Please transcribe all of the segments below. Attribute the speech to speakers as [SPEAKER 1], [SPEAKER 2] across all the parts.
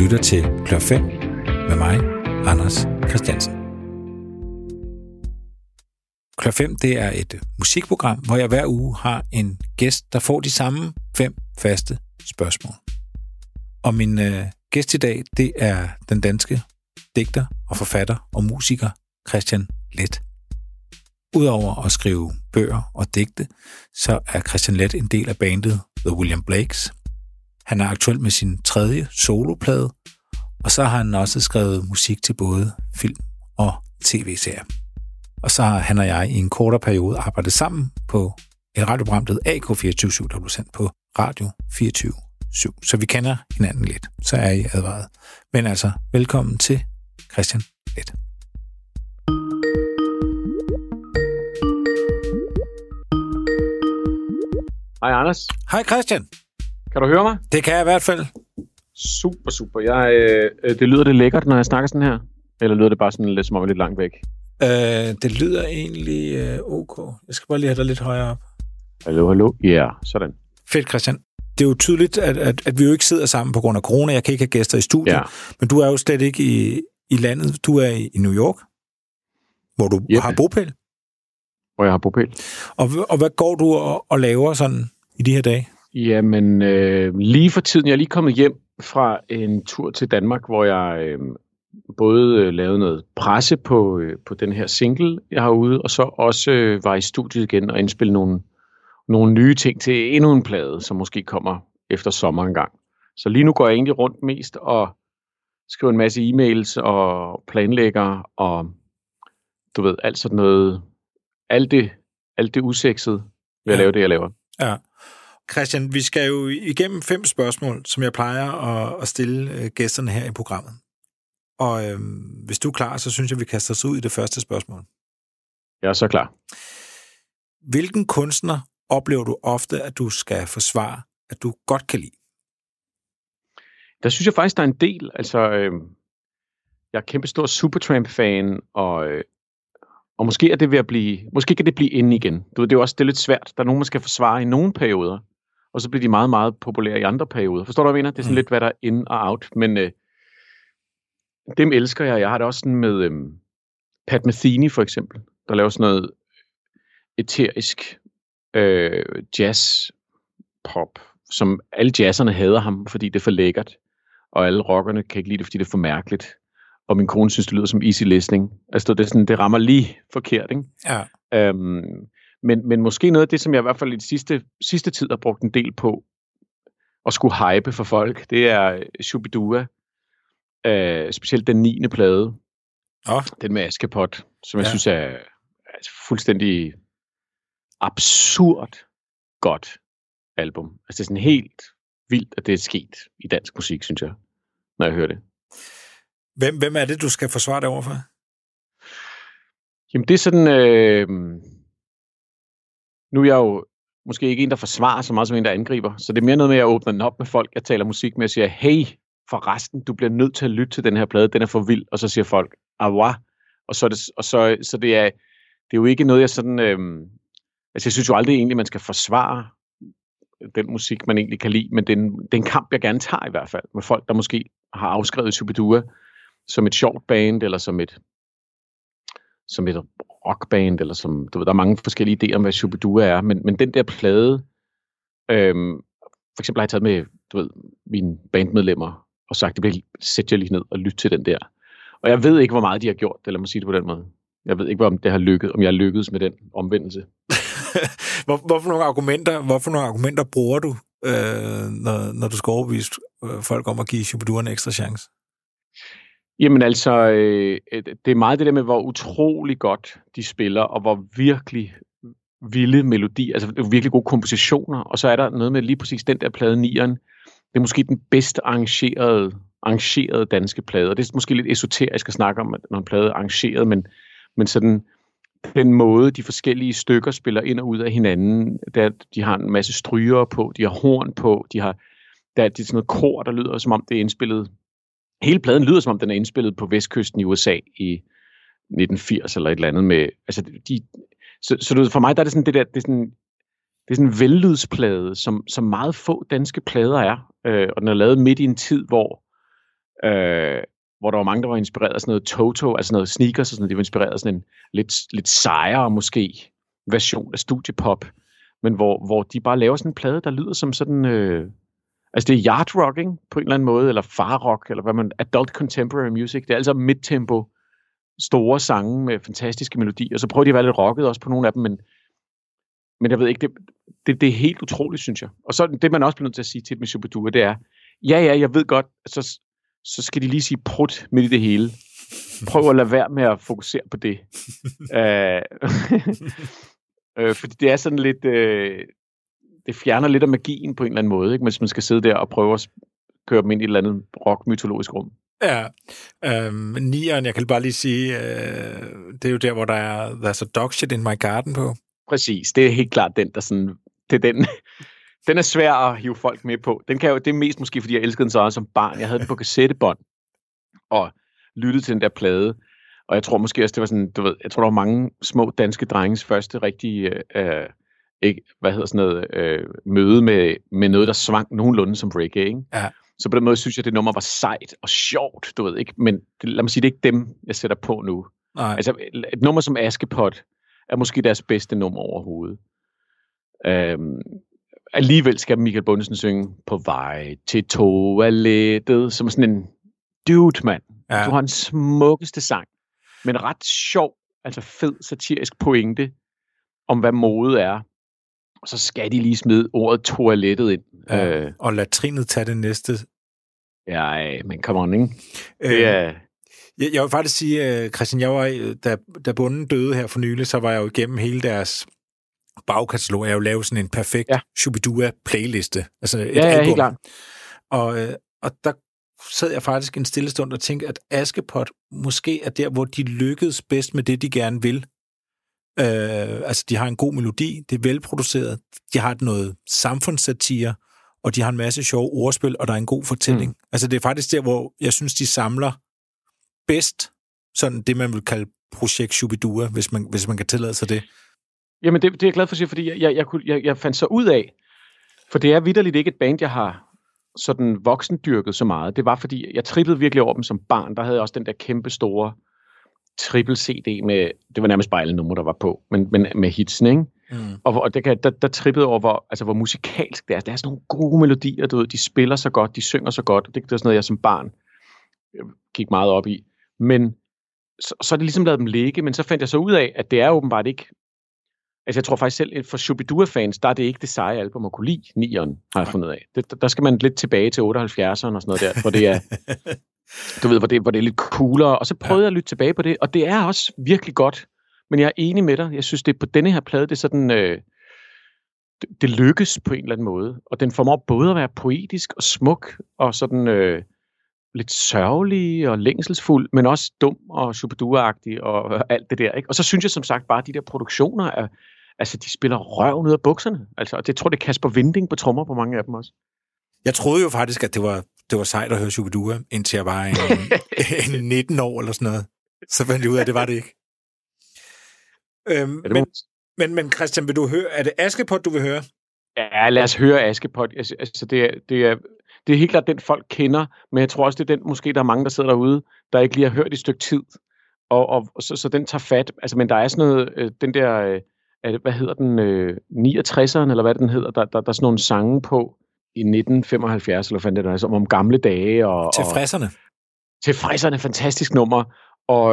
[SPEAKER 1] lytter til Klør 5 med mig, Anders Christiansen. Klør 5 det er et musikprogram, hvor jeg hver uge har en gæst, der får de samme fem faste spørgsmål. Og min øh, gæst i dag, det er den danske digter og forfatter og musiker Christian Let. Udover at skrive bøger og digte, så er Christian Let en del af bandet The William Blakes. Han er aktuel med sin tredje soloplade, og så har han også skrevet musik til både film og tv-serier. Og så har han og jeg i en kortere periode arbejdet sammen på et radioprogram, der AK247, der blev sendt på Radio 24 7. Så vi kender hinanden lidt. Så er I advaret. Men altså, velkommen til Christian Let.
[SPEAKER 2] Hej Anders.
[SPEAKER 1] Hej Christian.
[SPEAKER 2] Kan du høre mig?
[SPEAKER 1] Det kan jeg i hvert fald.
[SPEAKER 2] Super, super. Jeg, øh, øh, det lyder det lækkert, når jeg snakker sådan her? Eller lyder det bare sådan lidt som om jeg er lidt langt væk?
[SPEAKER 1] Øh, det lyder egentlig øh, ok. Jeg skal bare lige have dig lidt højere op.
[SPEAKER 2] Hallo, hallo. Ja, yeah, sådan.
[SPEAKER 1] Fedt, Christian. Det er jo tydeligt, at, at, at vi jo ikke sidder sammen på grund af corona. Jeg kan ikke have gæster i studiet.
[SPEAKER 2] Ja.
[SPEAKER 1] Men du er jo slet ikke i, i landet. Du er i, i New York, hvor du
[SPEAKER 2] Jeppe.
[SPEAKER 1] har bopæl.
[SPEAKER 2] Hvor jeg har bopæl.
[SPEAKER 1] Og, og hvad går du og, og laver sådan i de her dage?
[SPEAKER 2] Jamen, øh, lige for tiden, jeg er lige kommet hjem fra en tur til Danmark, hvor jeg øh, både øh, lavede noget presse på, øh, på den her single, jeg har ude, og så også øh, var i studiet igen og indspille nogle, nogle nye ting til endnu en plade, som måske kommer efter sommer en gang. Så lige nu går jeg egentlig rundt mest og skriver en masse e-mails og planlægger og du ved, alt sådan noget, alt det, alt det usekset ved at
[SPEAKER 1] Ja.
[SPEAKER 2] lave det, jeg laver.
[SPEAKER 1] Ja. Christian, vi skal jo igennem fem spørgsmål, som jeg plejer at, at stille øh, gæsterne her i programmet. Og øh, hvis du er klar, så synes jeg, vi kaster os ud i det første spørgsmål.
[SPEAKER 2] Jeg er så klar.
[SPEAKER 1] Hvilken kunstner oplever du ofte, at du skal forsvare, at du godt kan lide?
[SPEAKER 2] Der synes jeg faktisk, der er en del. Altså, øh, jeg er kæmpe stor Supertramp-fan, og, øh, og måske er det ved at blive, måske kan det blive inde igen. Du ved, det er jo også det er lidt svært. Der er nogen, man skal forsvare i nogle perioder, og så bliver de meget, meget populære i andre perioder. Forstår du, hvad jeg mener? Det er sådan
[SPEAKER 1] Mm.
[SPEAKER 2] lidt, hvad der er in og out. Men øh, dem elsker jeg. Jeg har det også sådan med øh, Pat Metheny, for eksempel, der laver sådan noget eterisk øh, jazz pop, som alle jazzerne hader ham, fordi det er for lækkert, og alle rockerne kan ikke lide det, fordi det er for mærkeligt. Og min kone synes, det lyder som easy listening. Altså, det, er sådan, det rammer lige forkert, ikke?
[SPEAKER 1] Ja.
[SPEAKER 2] Øhm, men, men måske noget af det, som jeg i hvert fald i det sidste, sidste tid har brugt en del på, at skulle hype for folk, det er Shubidua. Øh, specielt den 9. plade,
[SPEAKER 1] Åh,
[SPEAKER 2] den med Askepot, som jeg
[SPEAKER 1] Ja.
[SPEAKER 2] synes er, er fuldstændig absurd godt album. Altså det er sådan helt vildt, at det er sket i dansk musik, synes jeg, når jeg hører det.
[SPEAKER 1] hvem, hvem er det, du skal forsvare dig overfor?
[SPEAKER 2] Jamen det er sådan, øh, nu er jeg jo måske ikke en, der forsvarer så meget som en, der angriber, så det er mere noget med, at jeg åbner den op med folk, jeg taler musik med, og siger, hey, for resten, du bliver nødt til at lytte til den her plade, den er for vild, og så siger folk, awa, og så er det, og så, så det er, det er jo ikke noget, jeg sådan, Øhm, altså jeg synes jo aldrig egentlig, man skal forsvare den musik, man egentlig kan lide, men det er, en, det er en kamp, jeg gerne tager i hvert fald, med folk, der måske har afskrevet Shubidua som et sjovt band, eller som et, som et rockband, eller som, du ved, der er mange forskellige idéer om, hvad Shubidua er, men, men den der plade, øhm, for eksempel har jeg taget med, du ved, mine bandmedlemmer, og sagt, det bliver, sæt jer lige ned og lyt til den der. Og jeg ved ikke, hvor meget de har gjort eller må sige det på den måde. Jeg ved ikke, om det har lykket, om jeg har lykkedes med den omvendelse.
[SPEAKER 1] Hvor, hvorfor, nogle argumenter, hvorfor nogle argumenter bruger du, øh, når, når du skal overbevise øh, folk om at give Shubidua en ekstra chance?
[SPEAKER 2] Jamen altså, øh, øh, det er meget det der med, hvor utrolig godt de spiller, og hvor virkelig vilde melodier, altså øh, virkelig gode kompositioner, og så er der noget med lige præcis den der plade, Nieren. Det er måske den bedst arrangerede, arrangerede danske plade, og det er måske lidt esoterisk at snakke om, når en plade er arrangeret, men, men sådan den måde, de forskellige stykker spiller ind og ud af hinanden, der, de har en masse stryger på, de har horn på, de har der det er sådan noget kor, der lyder som om det er indspillet hele pladen lyder som om den er indspillet på vestkysten i USA i 1980 eller et eller andet med altså de så, så du for mig der er det sådan det der det er sådan det er sådan en vellydsplade som som meget få danske plader er øh, og den er lavet midt i en tid hvor øh, hvor der var mange, der var inspireret af sådan noget Toto, altså noget sneakers og sådan noget. De var inspireret af sådan en lidt, lidt sejere måske version af studiepop, men hvor, hvor de bare laver sådan en plade, der lyder som sådan... Øh, altså det er yard rocking på en eller anden måde, eller far rock, eller hvad man... Adult contemporary music. Det er altså midtempo, store sange med fantastiske melodier. Så prøver de at være lidt rocket også på nogle af dem, men, men jeg ved ikke, det, det, det er helt utroligt, synes jeg. Og så det, man også bliver nødt til at sige til med Superdua, det er, ja, ja, jeg ved godt, så, så skal de lige sige prut midt i det hele. Prøv at lade være med at fokusere på det. øh, øh, fordi det er sådan lidt, øh, det fjerner lidt af magien på en eller anden måde, ikke? hvis man skal sidde der og prøve at køre dem ind i et eller andet rock-mytologisk rum.
[SPEAKER 1] Ja, øhm, nieren, jeg kan bare lige sige, øh, det er jo der, hvor der er There's a dog shit in my garden på.
[SPEAKER 2] Præcis, det er helt klart den, der sådan, det er den, den er svær at hive folk med på. Den kan jo, det er mest måske, fordi jeg elskede den så også som barn. Jeg havde den på kassettebånd, og lyttede til den der plade. Og jeg tror måske også, det var sådan, du ved, jeg tror, der var mange små danske drenges første rigtige, øh, ikke, hvad hedder sådan noget, øh, møde med, med noget, der svang nogenlunde som reggae, ikke?
[SPEAKER 1] Ja.
[SPEAKER 2] Så på den måde synes jeg, det nummer var sejt og sjovt, du ved ikke. Men det, lad mig sige, det er ikke dem, jeg sætter på nu.
[SPEAKER 1] Nej.
[SPEAKER 2] Altså, et nummer som Askepot er måske deres bedste nummer overhovedet. Øhm, alligevel skal Michael Bundesen synge på vej til toilettet, som sådan en dude, mand.
[SPEAKER 1] Ja.
[SPEAKER 2] Du har en smukkeste sang, men ret sjov, altså fed satirisk pointe om, hvad mode er. Og så skal de lige smide ordet toilettet ind.
[SPEAKER 1] Ja.
[SPEAKER 2] Øh,
[SPEAKER 1] Og latrinet tage det næste.
[SPEAKER 2] ja, men come on, ikke?
[SPEAKER 1] Øh,
[SPEAKER 2] Det er,
[SPEAKER 1] jeg, jeg vil faktisk sige, uh, Christian, jeg var, øh, da, da bunden døde her for nylig, så var jeg jo igennem hele deres bagkatalog. Jeg jo lavet sådan en perfekt ja.
[SPEAKER 2] Ja.
[SPEAKER 1] Shubidua-playliste. Altså et
[SPEAKER 2] ja, ja,
[SPEAKER 1] album.
[SPEAKER 2] helt klart.
[SPEAKER 1] Og, øh, og der sad jeg faktisk en stille stund og tænkte, at Askepot måske er der, hvor de lykkedes bedst med det, de gerne vil. Øh, altså, de har en god melodi, det er velproduceret, de har noget samfundssatire, og de har en masse sjove ordspil, og der er en god fortælling. Mm. Altså, det er faktisk der, hvor jeg synes, de samler bedst sådan det, man vil kalde projekt Shubidua, hvis man, hvis man kan tillade sig det.
[SPEAKER 2] Jamen, det, det er jeg glad for at sige, fordi jeg, jeg, jeg, kunne, jeg, jeg fandt så ud af, for det er vidderligt ikke et band, jeg har sådan voksendyrket så meget. Det var, fordi jeg trippede virkelig over dem som barn. Der havde jeg også den der kæmpe store triple CD med, det var nærmest bare alle numre, der var på, men, men med hitsen, ikke?
[SPEAKER 1] Mm.
[SPEAKER 2] Og hvor, det kan, der, der trippede over, hvor, altså, hvor musikalsk det er. Der er sådan nogle gode melodier, du ved, de spiller så godt, de synger så godt. Det, det er sådan noget, jeg som barn øh, gik meget op i. Men så, så er det ligesom lavet dem ligge, men så fandt jeg så ud af, at det er åbenbart ikke Altså, jeg tror faktisk selv, for Shubidua-fans, der er det ikke det seje album at kunne lide, nieren, har jeg fundet af. Det, der skal man lidt tilbage til 78'erne og sådan noget der, hvor det er, du ved, hvor det, hvor det er lidt coolere. Og så prøvede jeg at lytte tilbage på det, og det er også virkelig godt. Men jeg er enig med dig. Jeg synes, det er på denne her plade, det er sådan, øh, det, det lykkes på en eller anden måde. Og den formår både at være poetisk og smuk, og sådan øh, lidt sørgelig og længselsfuld, men også dum og Shubidua-agtig og alt det der. Ikke? Og så synes jeg som sagt bare, at de der produktioner er, altså de spiller røven ud af bukserne. Altså, og det tror det er Kasper Vinding på trommer på mange af dem også.
[SPEAKER 1] Jeg troede jo faktisk, at det var, det var sejt at høre Shubidua, indtil jeg var en, en 19 år eller sådan noget. Så fandt jeg ud af, at det var det ikke. Øhm, men, men, men Christian, vil du høre, er det Askepot, du vil høre?
[SPEAKER 2] ja, lad os høre Askepot. Altså, altså det, er, det, er, det er helt klart den, folk kender, men jeg tror også, det er den, måske der er mange, der sidder derude, der ikke lige har hørt i et stykke tid. Og, og så, så den tager fat. Altså, men der er sådan noget, øh, den der, øh, hvad hedder den, øh, 69'eren, eller hvad den hedder, der, der, der er sådan nogle sange på i 1975, eller fanden det altså om gamle dage. Og,
[SPEAKER 1] Til
[SPEAKER 2] og,
[SPEAKER 1] frisserne.
[SPEAKER 2] til frisserne, fantastisk nummer. Og,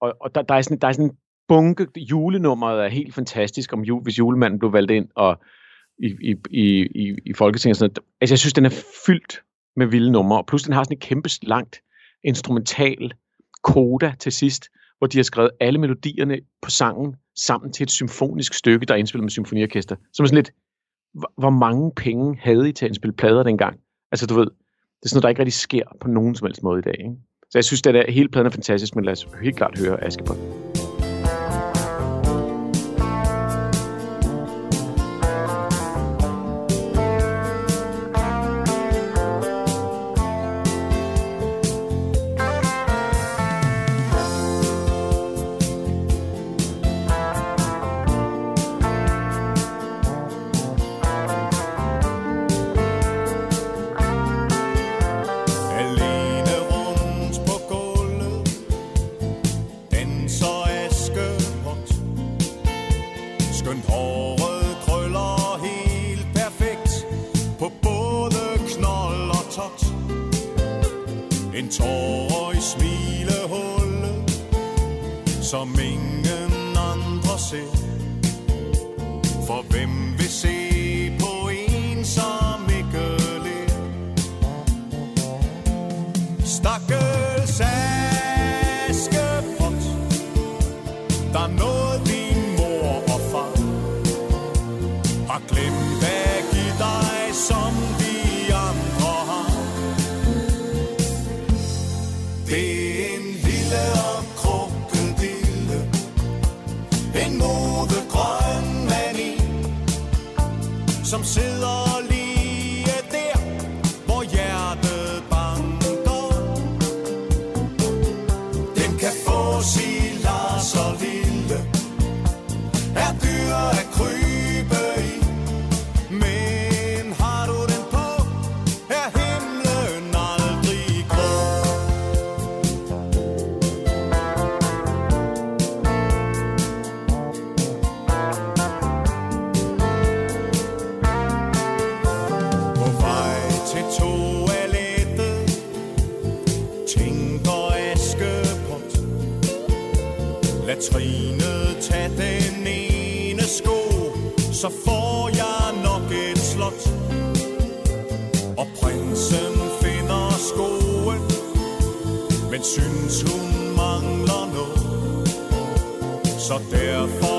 [SPEAKER 2] og, og der, der, er sådan, der er sådan en bunke, julenummeret er helt fantastisk, om jul, hvis julemanden blev valgt ind og i, i, i, i, i Folketinget. og Sådan noget. Altså, jeg synes, den er fyldt med vilde numre, og plus den har sådan et kæmpe langt instrumental koda til sidst, hvor de har skrevet alle melodierne på sangen sammen til et symfonisk stykke, der er indspillet med symfoniorkester. Som er sådan lidt, hvor- mange penge havde I til at spille plader dengang? Altså, du ved, det er sådan noget, der ikke rigtig sker på nogen som helst måde i dag. Ikke? Så jeg synes, at hele pladen er fantastisk, men lad os helt klart høre Askepot.
[SPEAKER 3] En tårer i smilehullet Som ingen andre ser. Som sidder Men synes hun mangler noget Så derfor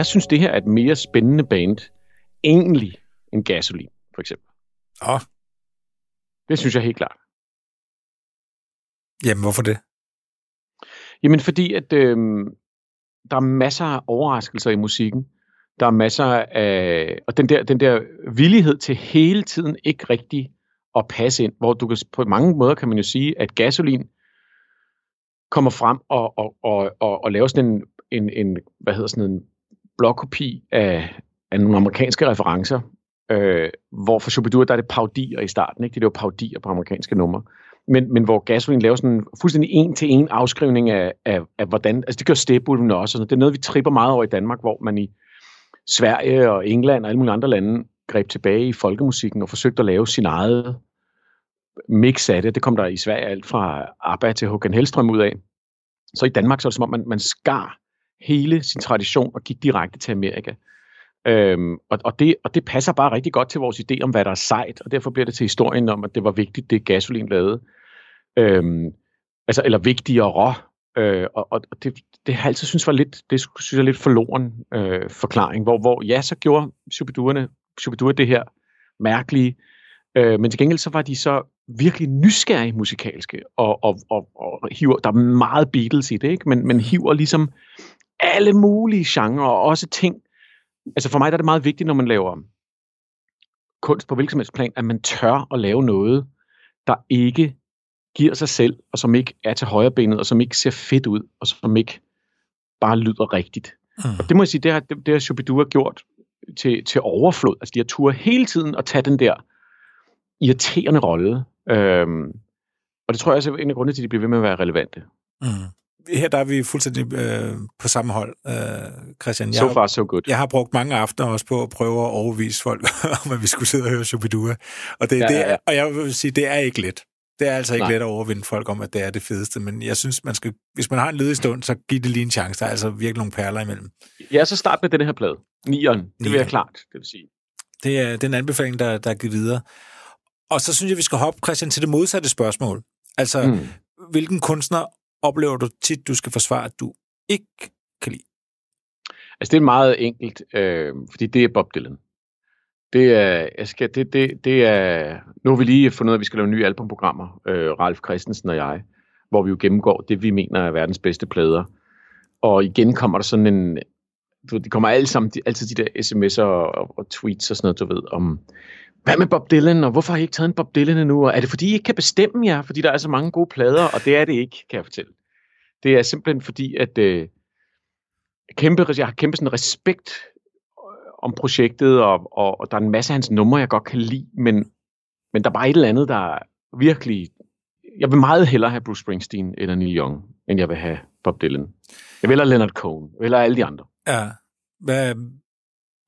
[SPEAKER 2] Jeg synes, det her er et mere spændende band, egentlig, end Gasoline, for eksempel.
[SPEAKER 1] Åh,
[SPEAKER 2] Det synes jeg helt klart.
[SPEAKER 1] jamen hvorfor det?
[SPEAKER 2] Jamen, fordi at øh, der er masser af overraskelser i musikken. Der er masser af... Og den der, den der villighed til hele tiden ikke rigtig at passe ind, hvor du kan, på mange måder kan man jo sige, at gasolin kommer frem og, og, og, og, og laver sådan en, en, en, hvad hedder sådan en blokkopi af, af nogle amerikanske referencer, øh, hvor for Shubidua, der er det paudier i starten, ikke? Det er jo paudier på amerikanske numre. Men, men hvor Gasolin laver sådan en fuldstændig en-til-en afskrivning af, af, af hvordan, altså det gør Stepulven også, og sådan. det er noget, vi tripper meget over i Danmark, hvor man i Sverige og England og alle mulige andre lande greb tilbage i folkemusikken og forsøgte at lave sin eget mix af det. Det kom der i Sverige alt fra ABBA til Håkan Hellstrøm ud af. Så i Danmark så er det som om, man, man skar hele sin tradition og gik direkte til Amerika. Øhm, og, og, det, og det passer bare rigtig godt til vores idé om, hvad der er sejt, og derfor bliver det til historien om, at det var vigtigt, det gasolin lavede. Øhm, altså, eller vigtigere. rå. Øh, og og det, det har jeg altid synes var lidt, det synes jeg lidt forloren øh, forklaring, hvor, hvor ja, så gjorde Shubidurerne, Shubidua det her mærkelige, øh, men til gengæld så var de så virkelig nysgerrige musikalske, og, og, og, og hiver, der er meget Beatles i det, ikke? Men, men hiver ligesom alle mulige genrer, og også ting. Altså for mig der er det meget vigtigt, når man laver kunst på hvilken som helst plan, at man tør at lave noget, der ikke giver sig selv, og som ikke er til højre benet, og som ikke ser fedt ud, og som ikke bare lyder rigtigt. Mm. Og det må jeg sige, det har, det, det har Shubidua gjort til, til overflod. Altså de har tur hele tiden at tage den der irriterende rolle. Øhm, og det tror jeg også er en af grundene til, at de bliver ved med at være relevante.
[SPEAKER 1] Mm. Her der er vi fuldstændig øh, på samme hold, øh, Christian. Jeg,
[SPEAKER 2] So far, so good.
[SPEAKER 1] jeg har brugt mange aftener også på at prøve at overbevise folk om, at vi skulle sidde og høre Shubidua. Og, det,
[SPEAKER 2] Ja,
[SPEAKER 1] det
[SPEAKER 2] ja,
[SPEAKER 1] er,
[SPEAKER 2] ja.
[SPEAKER 1] og jeg vil sige, det er ikke let. Det er altså ikke
[SPEAKER 2] Nej.
[SPEAKER 1] let at overvinde folk om, at det er det fedeste, men jeg synes, man skal, hvis man har en ledig stund, så giv det lige en chance. Der er altså virkelig nogle perler imellem.
[SPEAKER 2] Ja, så start med den her plade. Nieren. Det vil jeg klart, det vil sige.
[SPEAKER 1] Det er, det er en anbefaling, der, der er givet videre. Og så synes jeg, vi skal hoppe, Christian, til det modsatte spørgsmål. Altså. Mm. hvilken kunstner oplever du tit, du skal forsvare, at du ikke kan lide?
[SPEAKER 2] Altså, det er meget enkelt, øh, fordi det er Bob Dylan. Det er, jeg skal, det, det, det er, nu har vi lige fundet ud af, at vi skal lave nye albumprogrammer, øh, Ralf Christensen og jeg, hvor vi jo gennemgår det, vi mener er verdens bedste plader. Og igen kommer der sådan en, du ved, de kommer alle sammen, de, altid de der sms'er og, og, og tweets og sådan noget, du ved, om, hvad med Bob Dylan, og hvorfor har I ikke taget en Bob Dylan endnu, og er det fordi, I ikke kan bestemme jer, fordi der er så mange gode plader, og det er det ikke, kan jeg fortælle. Det er simpelthen fordi, at øh, kæmpe, jeg har kæmpe sådan respekt øh, om projektet, og, og, og der er en masse af hans numre, jeg godt kan lide, men, men der er bare et eller andet, der virkelig... Jeg vil meget hellere have Bruce Springsteen eller Neil Young, end jeg vil have Bob Dylan. Jeg vil hellere Leonard Cohen, eller alle de andre.
[SPEAKER 1] Ja. Hvad,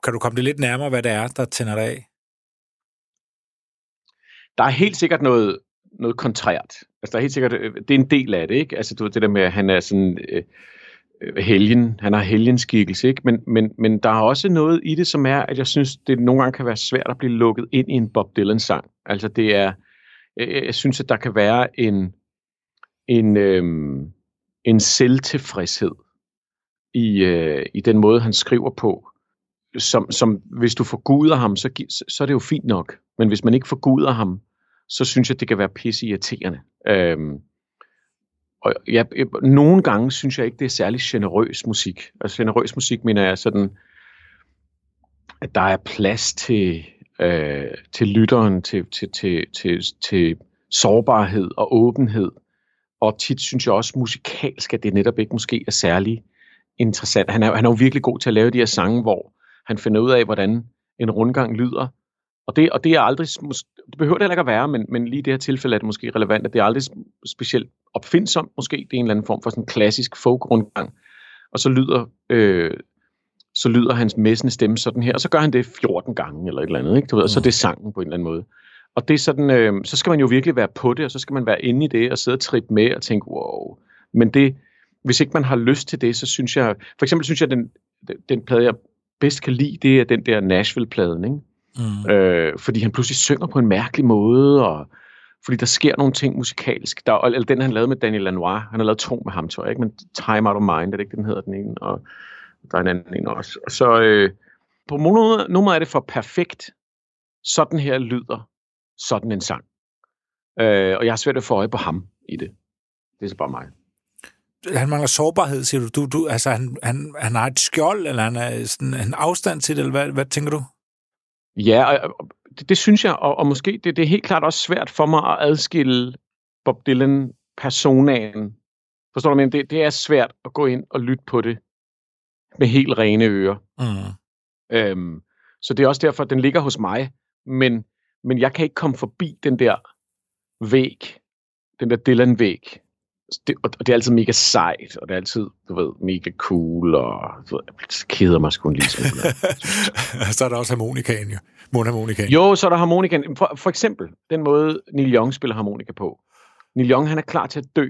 [SPEAKER 1] kan du komme det lidt nærmere, hvad det er, der tænder dig af?
[SPEAKER 2] Der er helt sikkert noget, noget kontrært. Altså, der er helt sikkert, øh, det er en del af det, ikke? Altså, du ved, det der med, at han er sådan øh, øh, helgen, han har helgenskikkelse, ikke? Men, men, men der er også noget i det, som er, at jeg synes, det nogle gange kan være svært at blive lukket ind i en Bob Dylan-sang. Altså, det er, øh, jeg synes, at der kan være en, en, øh, en selvtilfredshed i, øh, i den måde, han skriver på, som, som hvis du forguder ham, så, så så er det jo fint nok. Men hvis man ikke forguder ham, så synes jeg, det kan være pisse irriterende. Øhm, og jeg, jeg, nogle gange synes jeg ikke, det er særlig generøs musik. Altså generøs musik mener jeg sådan, at der er plads til, øh, til lytteren, til, til, til, til, til sårbarhed og åbenhed. Og tit synes jeg også musikalsk, at det netop ikke måske er særlig interessant. Han er, han er jo virkelig god til at lave de her sange, hvor han finder ud af, hvordan en rundgang lyder. Og det, og det er aldrig, det behøver det heller ikke at være, men, men lige i det her tilfælde er det måske relevant, at det er aldrig specielt opfindsomt. Måske det er en eller anden form for sådan en klassisk folk-rundgang. Og så lyder, øh, så lyder hans messende stemme sådan her, og så gør han det 14 gange eller et eller andet, ikke? Du ved, og så er det sangen på en eller anden måde. Og det er sådan, øh, så skal man jo virkelig være på det, og så skal man være inde i det, og sidde og trippe med og tænke, wow. Men det, hvis ikke man har lyst til det, så synes jeg, for eksempel synes jeg, den, den plade, jeg bedst kan lide, det er den der Nashville-pladen, ikke?
[SPEAKER 1] Mm.
[SPEAKER 2] Øh, fordi han pludselig synger på en mærkelig måde, og fordi der sker nogle ting musikalsk. Der, eller den, han lavede med Daniel Lanois. Han har lavet to med ham, tror jeg, ikke? Men Time Out of Mind, er det ikke, den hedder den ene? Og der er en anden en også. Og så øh, på nogle nummer er det for perfekt. Sådan her lyder sådan en sang. Øh, og jeg har svært at få øje på ham i det. Det er så bare mig.
[SPEAKER 1] Han mangler sårbarhed, siger du. du, du altså, han, han, han har et skjold, eller han er sådan en afstand til det, eller hvad, hvad tænker du?
[SPEAKER 2] Ja, og, og det, det synes jeg, og, og måske det, det er helt klart også svært for mig at adskille Bob Dylan-personaen. Forstår du, men det, det er svært at gå ind og lytte på det med helt rene ører.
[SPEAKER 1] Mm.
[SPEAKER 2] Øhm, så det er også derfor, at den ligger hos mig, men, men jeg kan ikke komme forbi den der væg, den der Dylan-væg. Det, og det er altid mega sejt, og det er altid, du ved, mega cool, og du ved, jeg keder mig sgu en lille smule.
[SPEAKER 1] så er der også harmonikaen, jo. Mundharmonikaen.
[SPEAKER 2] Jo, så er der harmonikaen. For, for eksempel, den måde Neil Young spiller harmonika på. Neil Young, han er klar til at dø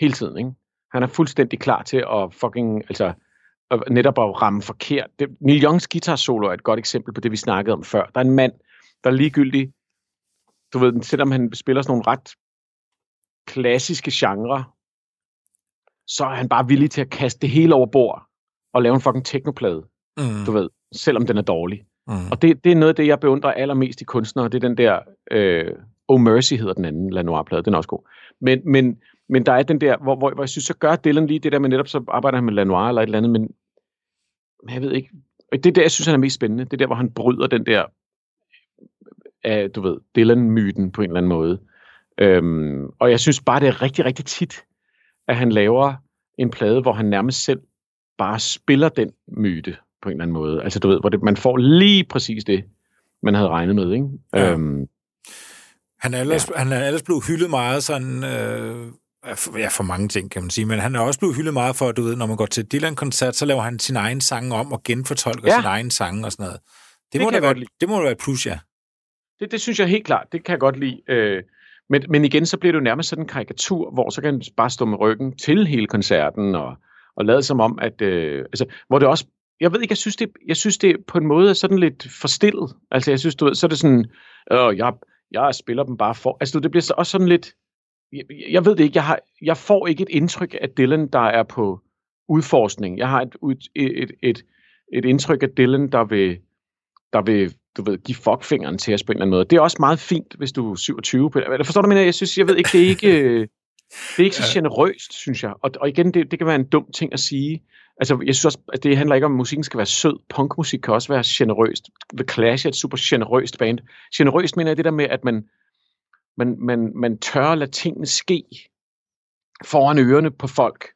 [SPEAKER 2] hele tiden, ikke? Han er fuldstændig klar til at fucking, altså, at netop at ramme forkert. Det, Neil Youngs guitar solo er et godt eksempel på det, vi snakkede om før. Der er en mand, der er ligegyldig, du ved, selvom han spiller sådan nogle ret klassiske genrer, så er han bare villig til at kaste det hele over bord og lave en fucking teknoplade,
[SPEAKER 1] Mm.
[SPEAKER 2] du ved, selvom den er dårlig.
[SPEAKER 1] Mm.
[SPEAKER 2] Og det, det er noget af det, jeg beundrer allermest i kunstnere. Det er den der... Øh, oh Mercy hedder den anden Lanois-plade. Den er også god. Men, men, men der er den der, hvor, hvor, hvor jeg synes, så gør Dylan lige det der med netop, så arbejder han med Lanois eller et eller andet, men men jeg ved ikke, det er der, jeg synes, han er mest spændende. Det er der, hvor han bryder den der, af, du ved, Dylan-myten på en eller anden måde. Øhm, og jeg synes bare, det er rigtig, rigtig tit, at han laver en plade, hvor han nærmest selv bare spiller den myte på en eller anden måde. Altså du ved, hvor det, man får lige præcis det, man havde regnet med, ikke?
[SPEAKER 1] Ja.
[SPEAKER 2] Øhm,
[SPEAKER 1] Han er ellers, ja. han er ellers blevet hyldet meget sådan... Øh, ja, for mange ting, kan man sige. Men han er også blevet hyldet meget for, du ved, når man går til Dylan-koncert, så laver han sin egen sange om og genfortolker
[SPEAKER 2] Ja.
[SPEAKER 1] sin egen sange og sådan noget. Det,
[SPEAKER 2] Det
[SPEAKER 1] må da være, det må da være et plus, ja.
[SPEAKER 2] Det, det synes jeg helt klart, det kan jeg godt lide. Øh, men, men igen, så bliver det jo nærmest sådan en karikatur, hvor så kan bare stå med ryggen til hele koncerten, og, og lade som om, at... Øh, altså, hvor det også... Jeg ved ikke, jeg synes, det, jeg synes, det på en måde er sådan lidt forstillet. Altså, jeg synes, du ved, så er det sådan... Øh, jeg, jeg spiller dem bare for... Altså, det bliver så også sådan lidt... Jeg, jeg ved det ikke, jeg, har, jeg får ikke et indtryk af Dylan, der er på udforskning. Jeg har et, et, et, et, et indtryk af Dylan, der vil, der vil du ved, give fuckfingeren til os på en eller anden måde. Det er også meget fint, hvis du er 27. På, forstår du, mener? Jeg synes, jeg ved ikke, det er ikke, øh, det er ikke så generøst, synes jeg. Og, og igen, det, det kan være en dum ting at sige. Altså, jeg synes også, at det handler ikke om, at musikken skal være sød. Punkmusik kan også være generøst. The Clash er et super generøst band. Generøst mener jeg det der med, at man, man, man, man tør at lade tingene ske foran ørerne på folk.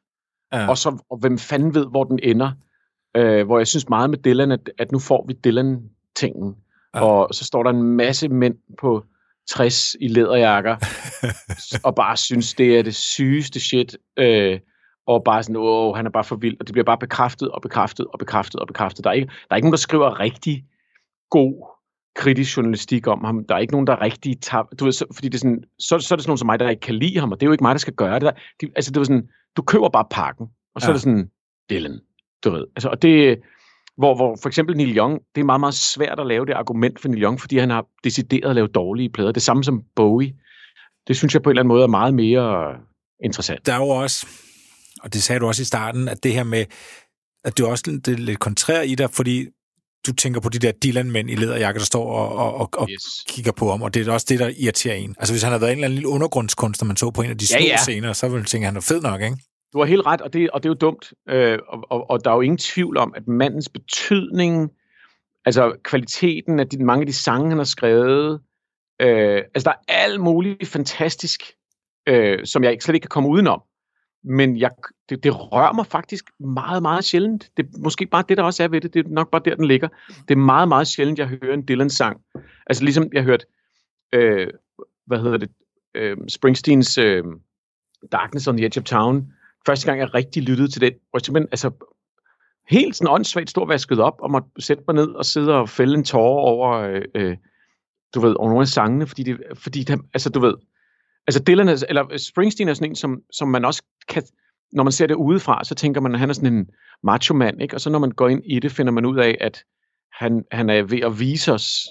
[SPEAKER 1] ja.
[SPEAKER 2] Og, så, og hvem fanden ved, hvor den ender. Øh, hvor jeg synes meget med Dylan, at, at nu får vi Dylan-tingen.
[SPEAKER 1] Ja.
[SPEAKER 2] Og så står der en masse mænd på 60 i læderjakker, og bare synes, det er det sygeste shit. Øh, og bare sådan, åh, han er bare for vild. Og det bliver bare bekræftet og bekræftet og bekræftet og bekræftet. Der er ikke, der er ikke nogen, der skriver rigtig god kritisk journalistik om ham. Der er ikke nogen, der er rigtig tab... Du ved, så, fordi det er sådan, så, så er det sådan nogen som mig, der ikke kan lide ham, og det er jo ikke mig, der skal gøre det. Der, de, altså, det var sådan, du køber bare pakken, og så
[SPEAKER 1] ja.
[SPEAKER 2] er det sådan, Dylan, du ved. Altså, og det, hvor, hvor for eksempel Neil Young, det er meget, meget svært at lave det argument for Neil Young, fordi han har decideret at lave dårlige plader. Det samme som Bowie. Det synes jeg på en eller anden måde er meget mere interessant.
[SPEAKER 1] der er jo også, og det sagde du også i starten, at det her med, at det er også det er lidt kontrær i dig, fordi du tænker på de der Dylan-mænd i læderjakker, der står og, og, og, og
[SPEAKER 2] Yes.
[SPEAKER 1] kigger på ham, og det er også det, der irriterer en. Altså hvis han havde været en eller anden lille undergrundskunstner, man så på en af de
[SPEAKER 2] Ja,
[SPEAKER 1] små
[SPEAKER 2] ja.
[SPEAKER 1] scener, så ville man tænke, at han er fed nok, ikke?
[SPEAKER 2] Du har helt ret, og det, og det er jo dumt. Øh, og, og, og der er jo ingen tvivl om, at mandens betydning, altså kvaliteten af de, mange af de sange, han har skrevet, øh, altså der er alt muligt fantastisk, øh, som jeg ikke- slet ikke kan komme udenom. Men jeg, det, det rører mig faktisk meget, meget sjældent. Det er måske bare det, der også er ved det. Det er nok bare der, den ligger. Det er meget, meget sjældent, jeg hører en Dylan-sang. Altså ligesom jeg hørte, øh, hvad hedder det, øh, Springsteens øh, Darkness on the Edge of Town. Første gang, jeg rigtig lyttede til den, hvor jeg simpelthen, altså, helt sådan åndssvagt stod vasket op, og måtte sætte mig ned og sidde og fælde en tårer over, øh, øh, du ved, over nogle af sangene, fordi det, fordi det, altså, du ved, altså Dylan, er, eller Springsteen er sådan en, som, som man også kan, når man ser det udefra, så tænker man, at han er sådan en macho mand, ikke? Og så når man går ind i det, finder man ud af, at han, han er ved at vise os,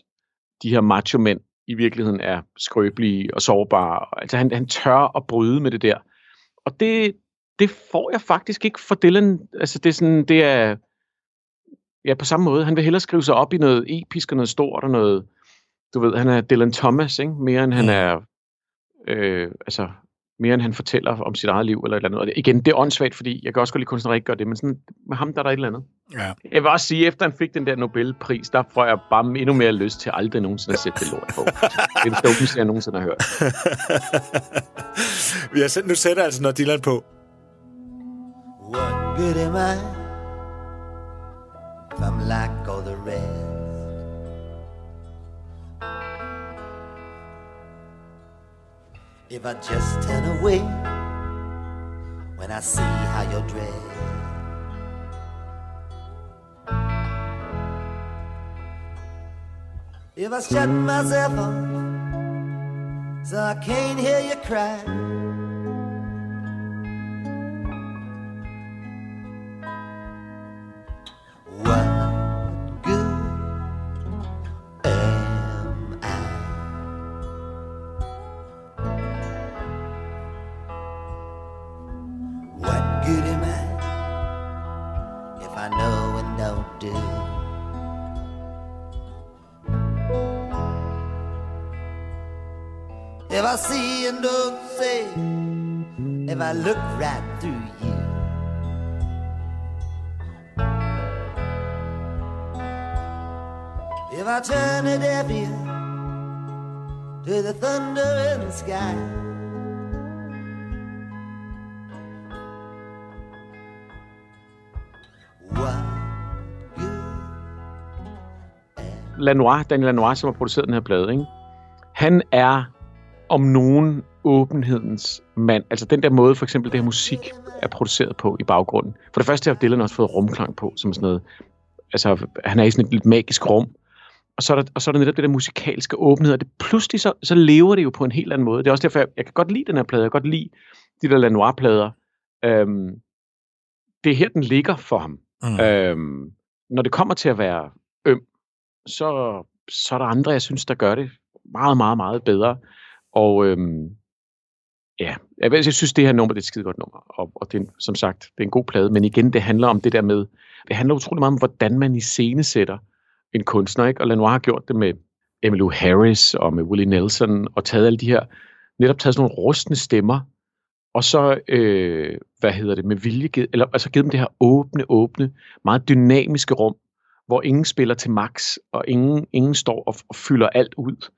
[SPEAKER 2] de her macho mænd i virkeligheden er skrøbelige og sårbare. Altså han, han tør at bryde med det der. Og det, det får jeg faktisk ikke for Dylan. Altså det er sådan, det er, ja på samme måde. Han vil hellere skrive sig op i noget episk og noget stort og noget, du ved, han er Dylan Thomas, ikke? Mere end han
[SPEAKER 1] Mm.
[SPEAKER 2] er, øh, altså mere end han fortæller om sit eget liv eller et eller andet. Og det, igen, det er åndssvagt, fordi jeg kan også godt lide kunstnere, ikke gør det, men sådan, med ham der er der et eller andet.
[SPEAKER 1] Ja.
[SPEAKER 2] Jeg vil også sige, efter han fik den der Nobelpris, der får jeg bare endnu mere lyst til aldrig nogensinde at sætte det lort på. det er det dummeste, jeg nogensinde har hørt.
[SPEAKER 1] Vi har sendt, nu sætter altså noget Dylan på.
[SPEAKER 4] Good am I if I'm like all the rest? If I just turn away when I see how you're dressed. If I shut myself off so I can't hear you cry. I look right through you. If I turn a deaf ear to the thunder in the sky.
[SPEAKER 2] Lanois, Daniel Lanois, som har produceret den her plade, ikke? han er om nogen åbenhedens mand. Altså den der måde, for eksempel det her musik er produceret på i baggrunden. For det første har Dylan også fået rumklang på, som sådan noget, altså han er i sådan et lidt magisk rum. Og så er der, og så er der netop det der musikalske åbenhed, og det pludselig så, så lever det jo på en helt anden måde. Det er også derfor, jeg, jeg kan godt lide den her plade, jeg kan godt lide de der Lanois-plader. Øhm, det er her, den ligger for ham.
[SPEAKER 1] Mm.
[SPEAKER 2] Øhm, når det kommer til at være øm, så, så er der andre, jeg synes, der gør det meget, meget, meget bedre. Og øhm, ja, jeg, synes, det her nummer det er et skide godt nummer. Og, og det er, som sagt, det er en god plade. Men igen, det handler om det der med, det handler utrolig meget om, hvordan man iscenesætter en kunstner. Ikke? Og Lanois har gjort det med Emmylou Harris og med Willie Nelson, og taget alle de her, netop taget sådan nogle rustne stemmer, og så, øh, hvad hedder det, med vilje, eller altså givet dem det her åbne, åbne, meget dynamiske rum, hvor ingen spiller til max, og ingen, ingen står og, og fylder alt ud.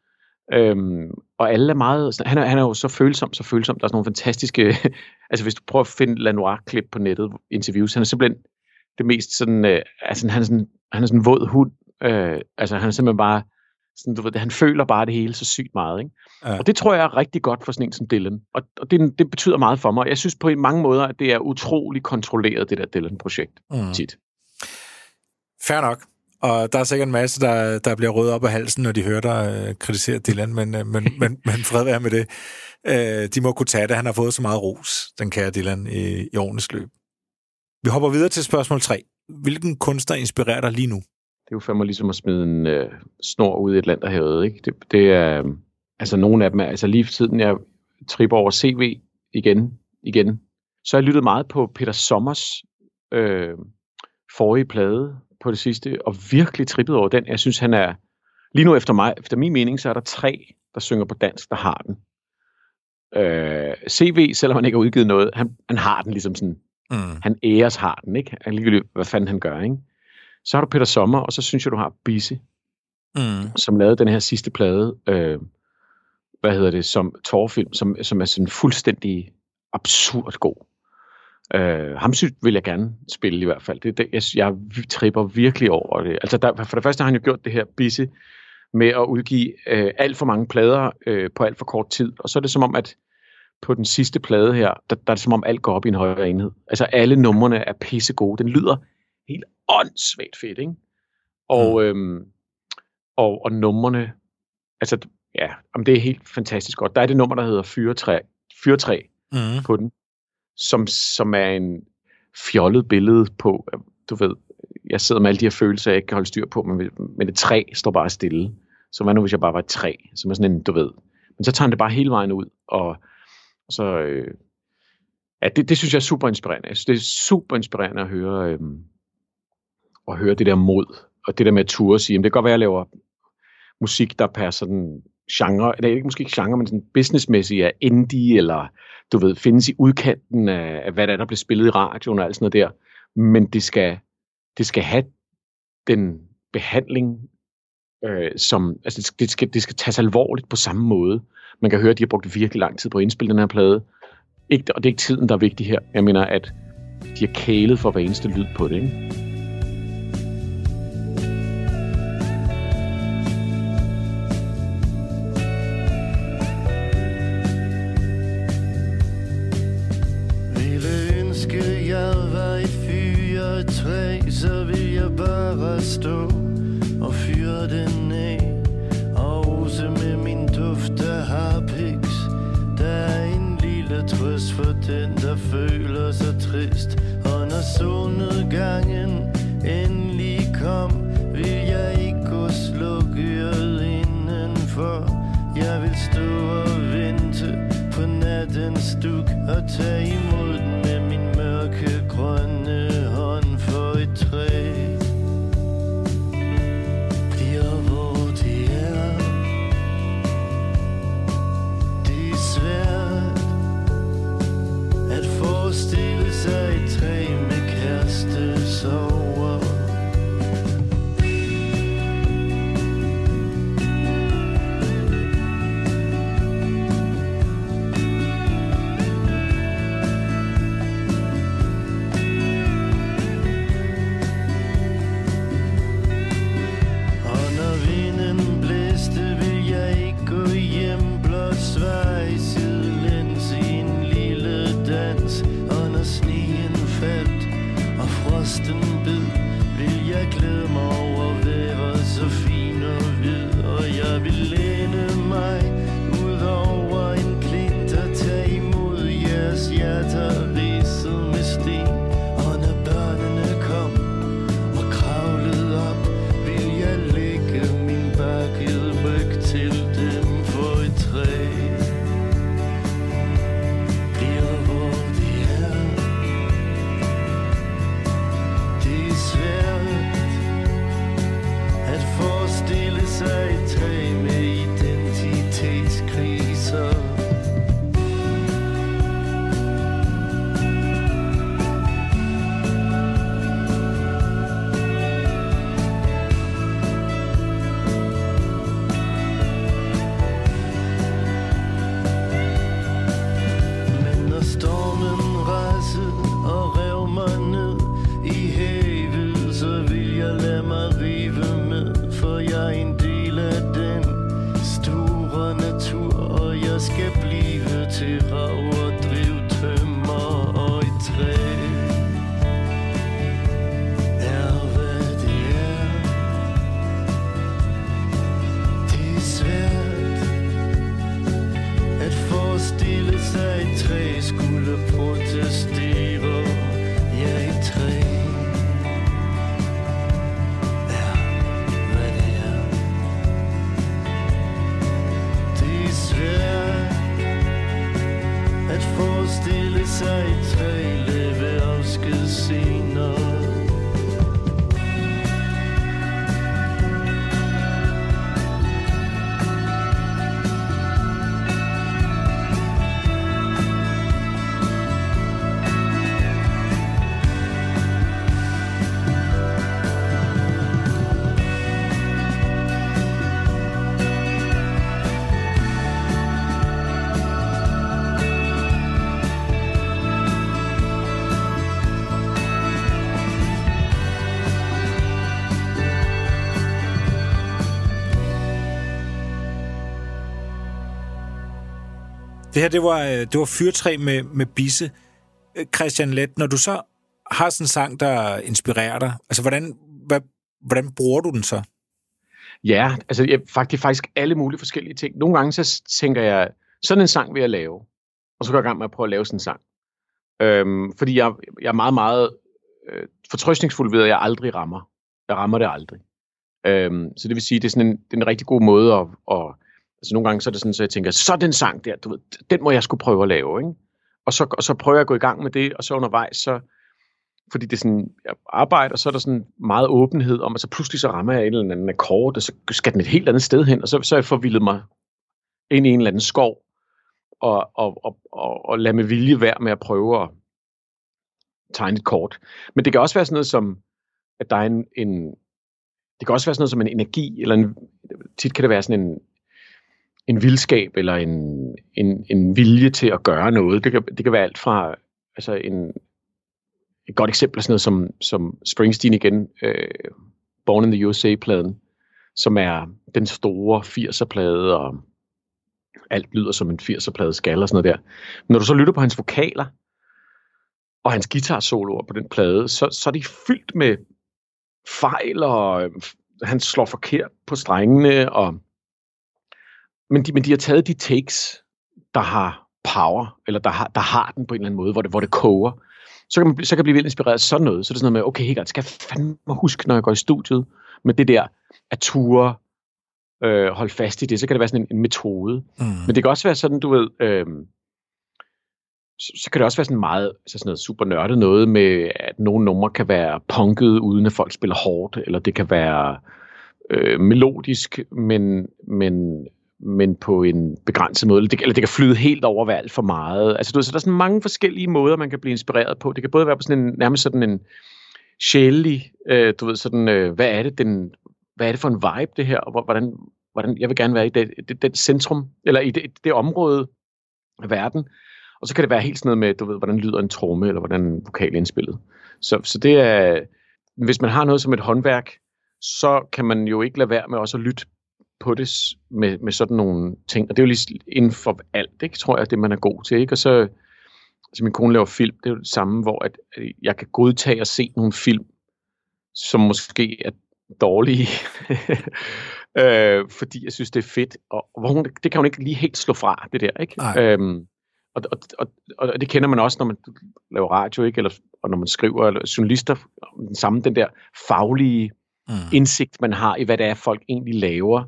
[SPEAKER 2] Øhm, og alle er meget, han er, han er jo så følsom, så følsom. Der er sådan nogle fantastiske, altså hvis du prøver at finde Lanois-klip på nettet, interviews, han er simpelthen det mest sådan, øh, altså han er sådan, han er sådan en våd hund, øh, altså han er simpelthen bare, sådan, du ved, han føler bare det hele så sygt meget, ikke?
[SPEAKER 1] Ja.
[SPEAKER 2] Og det tror jeg er rigtig godt for sådan en som Dylan. Og, og det, det betyder meget for mig. Jeg synes på mange måder, at det er utrolig kontrolleret, det der Dylan-projekt
[SPEAKER 1] Mm.
[SPEAKER 2] tit.
[SPEAKER 1] Fair nok. Og der er sikkert en masse, der, der bliver rødt op af halsen, når de hører dig øh, kritisere Dylan, men, øh, men, men, men fred være med det. Øh, de må kunne tage det. Han har fået så meget ros, den kære Dylan, i, i årenes løb. Vi hopper videre til spørgsmål 3. Hvilken kunstner inspirerer dig lige nu?
[SPEAKER 2] Det er jo fandme ligesom at smide en øh, snor ud i et land, der havde, ikke? Det, det er, øh, altså nogle af dem er, altså lige for tiden, jeg tripper over CV igen, igen, så har jeg lyttet meget på Peter Sommers øh, forrige plade på det sidste, og virkelig trippet over den. Jeg synes, han er, lige nu efter mig, efter min mening, så er der tre, der synger på dansk, der har den. Øh, CV, selvom han ikke har udgivet noget, han, han har den ligesom sådan,
[SPEAKER 1] Mm.
[SPEAKER 2] han æres har den, ikke? Ligegyldigt, hvad fanden han gør, ikke? Så har du Peter Sommer, og så synes jeg, du har Bisse,
[SPEAKER 1] Mm.
[SPEAKER 2] som lavede den her sidste plade, øh, hvad hedder det, som tårfilm, som, som er sådan fuldstændig absurd god. Øh, ham synes, vil jeg gerne spille i hvert fald. Det, det, jeg, jeg tripper virkelig over det. Altså der, for det første har han jo gjort det her Bisse med at udgive øh, alt for mange plader øh, på alt for kort tid. Og så er det som om, at på den sidste plade her, der, der er det som om alt går op i en højere enhed. Altså alle numrene er pisse gode. Den lyder helt åndssvagt fedt, ikke? Og, øhm, og, og numrene, altså ja, om det er helt fantastisk godt. Der er det nummer, der hedder Fyretræ, Fyretræ
[SPEAKER 1] Mm.
[SPEAKER 2] på den, som, som er en fjollet billede på, du ved, jeg sidder med alle de her følelser, jeg ikke kan holde styr på, men, men et træ står bare stille. Så hvad nu, hvis jeg bare var et træ, som er sådan en, du ved. Men så tager han det bare hele vejen ud, og, så, øh, ja, det, det synes jeg er super inspirerende. Jeg synes, det er super inspirerende at høre, øh, at høre det der mod, og det der med at ture og sige, jamen, det kan godt være, at jeg laver musik, der passer den genre, eller ikke måske ikke genre, men sådan businessmæssigt er indie, eller du ved, findes i udkanten af, af hvad der er, der bliver spillet i radioen og alt sådan noget der. Men det skal, det skal have den behandling, øh, som, altså det skal, det, skal, det skal tages alvorligt på samme måde. Man kan høre, at de har brugt virkelig lang tid på at indspille den her plade. Ikke, og det er ikke tiden, der er vigtig her. Jeg mener, at de har kælet for hver eneste lyd på det. Ikke?
[SPEAKER 3] vil læne mig det
[SPEAKER 1] her, det var, øh, det var fyrtræ med, med bisse. Øh, Christian Let, når du så har sådan en sang, der inspirerer dig, altså hvordan, hvad, hvordan bruger du den så?
[SPEAKER 2] Ja, altså jeg, faktisk, faktisk alle mulige forskellige ting. Nogle gange så tænker jeg, sådan en sang vil jeg lave. Og så går jeg i gang med at prøve at lave sådan en sang. Øhm, fordi jeg, jeg er meget, meget øh, fortrøstningsfuld ved, at jeg aldrig rammer. Jeg rammer det aldrig. Øhm, så det vil sige, det er sådan en, det er en rigtig god måde at, at altså nogle gange så er det sådan, så jeg tænker, så den sang der, du ved, den må jeg skulle prøve at lave, ikke? Og så, og så prøver jeg at gå i gang med det, og så undervejs, så, fordi det er sådan, jeg arbejder, og så er der sådan meget åbenhed om, at så pludselig så rammer jeg en eller anden akkord, og så skal den et helt andet sted hen, og så, så er jeg forvildet mig ind i en eller anden skov, og, og, og, og, og lade med vilje være med at prøve at tegne et kort. Men det kan også være sådan noget som, at der er en, en det kan også være sådan noget som en energi, eller en, tit kan det være sådan en, en vildskab, eller en, en, en vilje til at gøre noget. Det kan, det kan være alt fra altså en, et godt eksempel er sådan noget som, som Springsteen igen, øh, Born in the USA-pladen, som er den store 80'er-plade, og alt lyder som en 80'er-plade skal og sådan noget der. Men når du så lytter på hans vokaler, og hans guitar-soloer på den plade, så, så er de fyldt med fejl, og øh, han slår forkert på strengene, og men de, men de har taget de takes, der har power, eller der har, der har den på en eller anden måde, hvor det, hvor det koger. Så kan, man, så kan jeg blive vildt inspireret af sådan noget. Så er det sådan noget med, okay, helt skal jeg fandme huske, når jeg går i studiet, med det der at ture, øh, holde fast i det, så kan det være sådan en, en metode. Mm. Men det kan også være sådan, du ved, øh, så, så kan det også være sådan meget altså sådan noget super nørdet noget med, at nogle numre kan være punket, uden at folk spiller hårdt, eller det kan være øh, melodisk, men, men men på en begrænset måde. Eller det, eller det kan flyde helt over ved alt for meget. Altså, du ved, så der er sådan mange forskellige måder, man kan blive inspireret på. Det kan både være på sådan en, nærmest sådan en sjældig, øh, du ved, sådan, øh, hvad er det, den, hvad er det for en vibe, det her, og hvordan, hvordan jeg vil gerne være i det, det, det centrum, eller i det, det område af verden. Og så kan det være helt sådan noget med, du ved, hvordan lyder en tromme, eller hvordan vokal indspillet. Så, så det er, hvis man har noget som et håndværk, så kan man jo ikke lade være med også at lytte på det med, med sådan nogle ting. Og det er jo lige inden for alt, ikke, tror jeg, det man er god til. Ikke? Og så, altså min kone laver film, det er jo det samme, hvor at, jeg kan godtage at se nogle film, som måske er dårlige, øh, fordi jeg synes, det er fedt. Og, og hvor hun, det kan hun ikke lige helt slå fra, det der. Ikke? Øhm, og, og, og, og det kender man også, når man laver radio, ikke? Eller, og når man skriver, eller journalister, den samme, den der faglige mm. indsigt, man har i, hvad det er, folk egentlig laver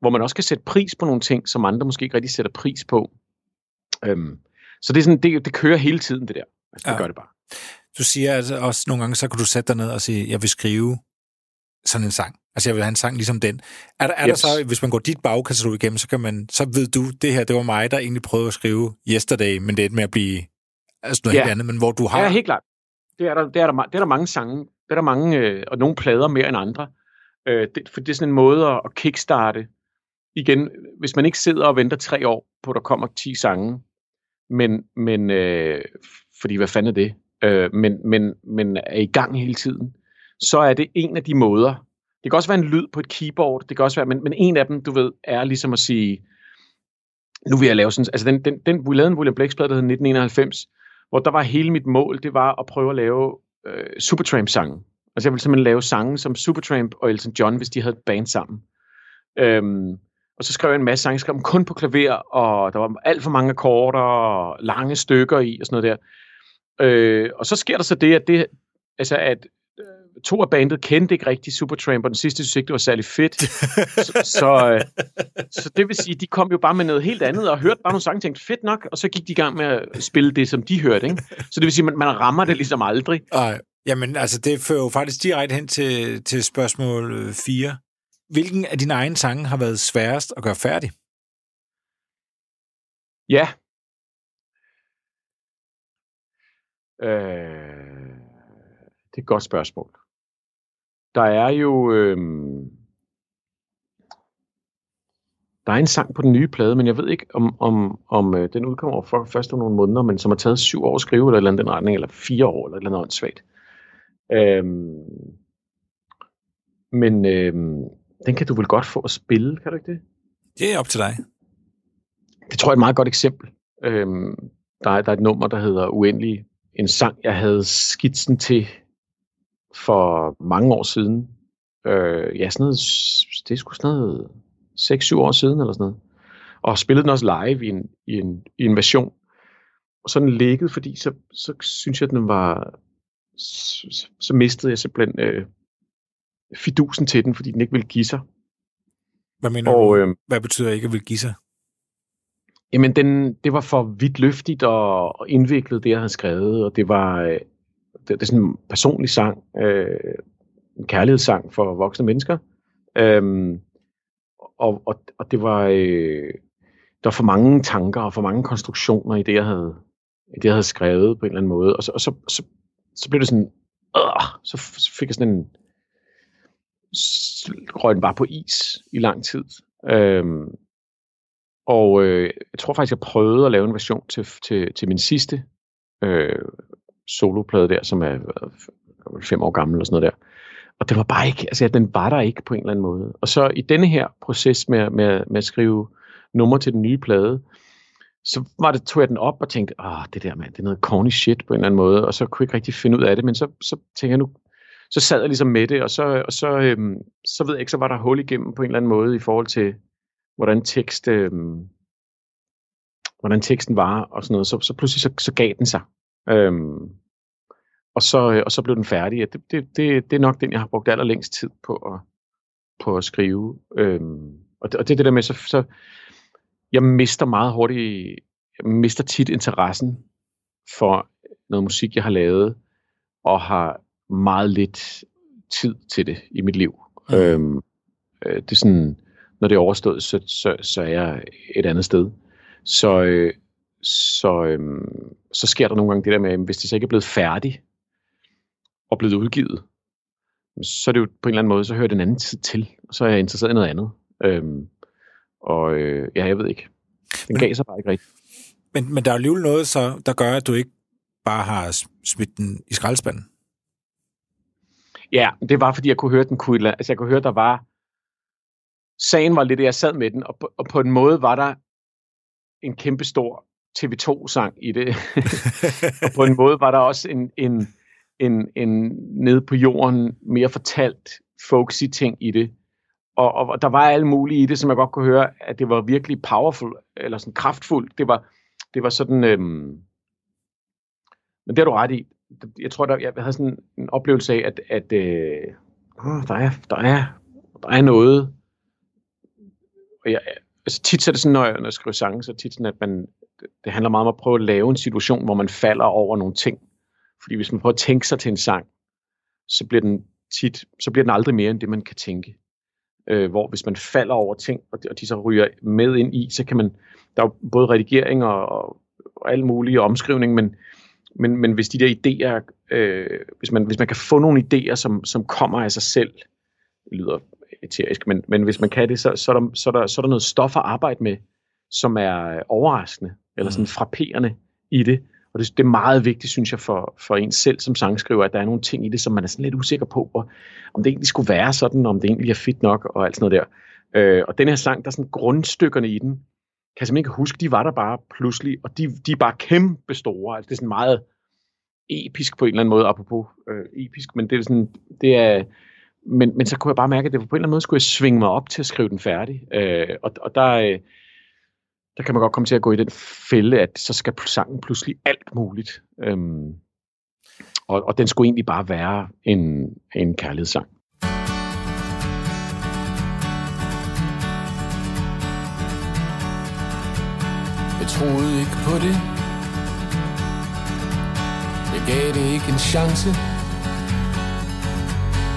[SPEAKER 2] hvor man også kan sætte pris på nogle ting, som andre måske ikke rigtig sætter pris på. Øhm, så det, er sådan, det, det kører hele tiden, det der. Altså, det ja. gør det bare.
[SPEAKER 1] Du siger altså også nogle gange, så kan du sætte dig ned og sige, jeg vil skrive sådan en sang. Altså, jeg vil have en sang ligesom den. Er der, er yes. der så, hvis man går dit bagkatalog igennem, så, kan man, så ved du, det her, det var mig, der egentlig prøvede at skrive Yesterday, men det er med at blive altså noget ja. helt andet, men hvor du har...
[SPEAKER 2] Ja, helt klart. Det er der, det er der, det er der mange sange, det er der mange, øh, og nogle plader mere end andre. Øh, det, for det er sådan en måde at kickstarte igen, hvis man ikke sidder og venter tre år på, at der kommer 10 sange, men, men øh, fordi hvad fanden er det? Øh, men, men, men er i gang hele tiden, så er det en af de måder. Det kan også være en lyd på et keyboard, det kan også være, men, men en af dem, du ved, er ligesom at sige, nu vil jeg lave sådan, altså den, den, den vi lavede en William Blakes-plade, der hed 1991, hvor der var hele mit mål, det var at prøve at lave øh, Supertramp-sange. Altså jeg ville simpelthen lave sange som Supertramp og Elton John, hvis de havde et band sammen. Øhm, og så skrev jeg en masse sange, skrev dem kun på klaver, og der var alt for mange akkorder og lange stykker i og sådan noget der. Øh, og så sker der så det, at, det, altså at øh, to af bandet kendte ikke rigtig Supertramp, og den sidste synes ikke, det var særlig fedt. så, så, øh, så det vil sige, de kom jo bare med noget helt andet, og hørte bare nogle sange tænkte, fedt nok, og så gik de i gang med at spille det, som de hørte. Ikke? Så det vil sige, man, man rammer det ligesom aldrig.
[SPEAKER 1] Ej. Jamen, altså, det fører jo faktisk direkte hen til, til spørgsmål øh, 4. Hvilken af dine egne sange har været sværest at gøre færdig?
[SPEAKER 2] Ja. Øh, det er et godt spørgsmål. Der er jo... Øh, der er en sang på den nye plade, men jeg ved ikke, om, om, om øh, den udkommer for først om nogle måneder, men som har taget syv år at skrive, eller, eller den retning, eller fire år, eller, eller noget svagt. Øh, men øh, den kan du vel godt få at spille, kan du ikke det?
[SPEAKER 1] Det er op til dig.
[SPEAKER 2] Det tror jeg er et meget godt eksempel. Øhm, der, er, der er et nummer, der hedder Uendelig. En sang, jeg havde skitsen til for mange år siden. Øh, ja, sådan noget, det er sgu sådan noget 6-7 år siden eller sådan noget. Og spillede den også live i en, i en, i en version. Og så den ligget, fordi så, så synes jeg, at den var... Så, så mistede jeg simpelthen øh, fidusen til den, fordi den ikke ville give sig.
[SPEAKER 1] Hvad mener
[SPEAKER 2] Og,
[SPEAKER 1] du?
[SPEAKER 2] øh,
[SPEAKER 1] Hvad betyder ikke vil give sig?
[SPEAKER 2] Jamen, den, det var for vidt løftigt og, og indviklet, det jeg havde skrevet, og det var, øh, det, det er sådan en personlig sang, øh, en kærlighedssang for voksne mennesker. Øhm, og, og, og det var, øh, der var for mange tanker og for mange konstruktioner i det, jeg havde, i det, jeg havde skrevet på en eller anden måde. Og så, og så, så, så blev det sådan, øh, så, fik jeg sådan en, røg den bare på is i lang tid. Øhm, og øh, jeg tror faktisk, jeg prøvede at lave en version til, til, til min sidste øh, soloplade der, som er øh, fem år gammel og sådan noget der. Og den var bare ikke, altså den var der ikke på en eller anden måde. Og så i denne her proces med, med, med at skrive nummer til den nye plade, så var det, tog jeg den op og tænkte, ah, det der mand, det er noget corny shit på en eller anden måde, og så kunne jeg ikke rigtig finde ud af det, men så, så tænkte jeg nu, så sad jeg ligesom med det, og så, og så, øhm, så ved jeg ikke, så var der hul igennem på en eller anden måde i forhold til, hvordan tekst, øhm, hvordan teksten var og sådan noget, så, så pludselig så, så gav den sig. Øhm, og, så, øh, og så blev den færdig. Det, det, det, det er nok den, jeg har brugt allerlængst tid på at, på at skrive. Øhm, og, det, og det er det der med, så, så jeg mister meget hurtigt, jeg mister tit interessen for noget musik, jeg har lavet, og har meget lidt tid til det i mit liv.
[SPEAKER 1] Mm.
[SPEAKER 2] Øhm, øh, det er sådan, når det er overstået, så, så, så er jeg et andet sted. Så, øh, så, øh, så sker der nogle gange det der med, at hvis det så ikke er blevet færdigt og blevet udgivet, så er det jo på en eller anden måde, så hører det en anden tid til, og så er jeg interesseret i noget andet. Øhm, og øh, ja, jeg ved ikke. Den
[SPEAKER 1] Men-
[SPEAKER 2] gav sig bare ikke rigtigt.
[SPEAKER 1] Men, men der er jo alligevel noget, så, der gør, at du ikke bare har smidt den i skraldespanden.
[SPEAKER 2] Ja, det var, fordi jeg kunne høre, den kunne, altså jeg kunne høre, der var, sagen var lidt, at jeg sad med den, og på, og på en måde var der en kæmpe stor TV2-sang i det. og på en måde var der også en, en, en, en nede på jorden mere fortalt folksy ting i det. Og, og, og der var alle mulige i det, som jeg godt kunne høre, at det var virkelig powerful, eller sådan kraftfuldt. Det var, det var sådan, øhm, men det har du ret i. Jeg tror, der, jeg havde sådan en oplevelse af, at, at øh, der, er, der, er, der er noget. Og jeg, altså tit så er det sådan, når jeg, når jeg skriver sange, så tit sådan, at man, det handler meget om at prøve at lave en situation, hvor man falder over nogle ting. Fordi hvis man prøver at tænke sig til en sang, så bliver den tit, så bliver den aldrig mere end det, man kan tænke. Øh, hvor hvis man falder over ting, og de, og de så ryger med ind i, så kan man, der er jo både redigering og, og, og alle mulige omskrivning, men, men, men hvis de der idéer, øh, hvis, man, hvis man kan få nogle idéer, som, som kommer af sig selv, det lyder eterisk, men, men hvis man kan det, så, så, er der, så, er der, så er der noget stof at arbejde med, som er overraskende, eller sådan frapperende i det. Og det, det er meget vigtigt, synes jeg, for, for en selv som sangskriver, at der er nogle ting i det, som man er sådan lidt usikker på, og om det egentlig skulle være sådan, om det egentlig er fedt nok, og alt sådan noget der. Øh, og den her sang, der er sådan grundstykkerne i den, kan jeg simpelthen ikke huske, de var der bare pludselig, og de, de er bare kæmpe store. Altså, det er sådan meget episk på en eller anden måde, apropos øh, episk, men det er sådan, det er, men, men så kunne jeg bare mærke, at det var på en eller anden måde, skulle jeg svinge mig op til at skrive den færdig. Øh, og, og der, øh, der kan man godt komme til at gå i den fælde, at så skal sangen pludselig alt muligt. Øhm, og, og den skulle egentlig bare være en, en kærlighedssang.
[SPEAKER 5] Troede ikke på det. Jeg gav det ikke en chance.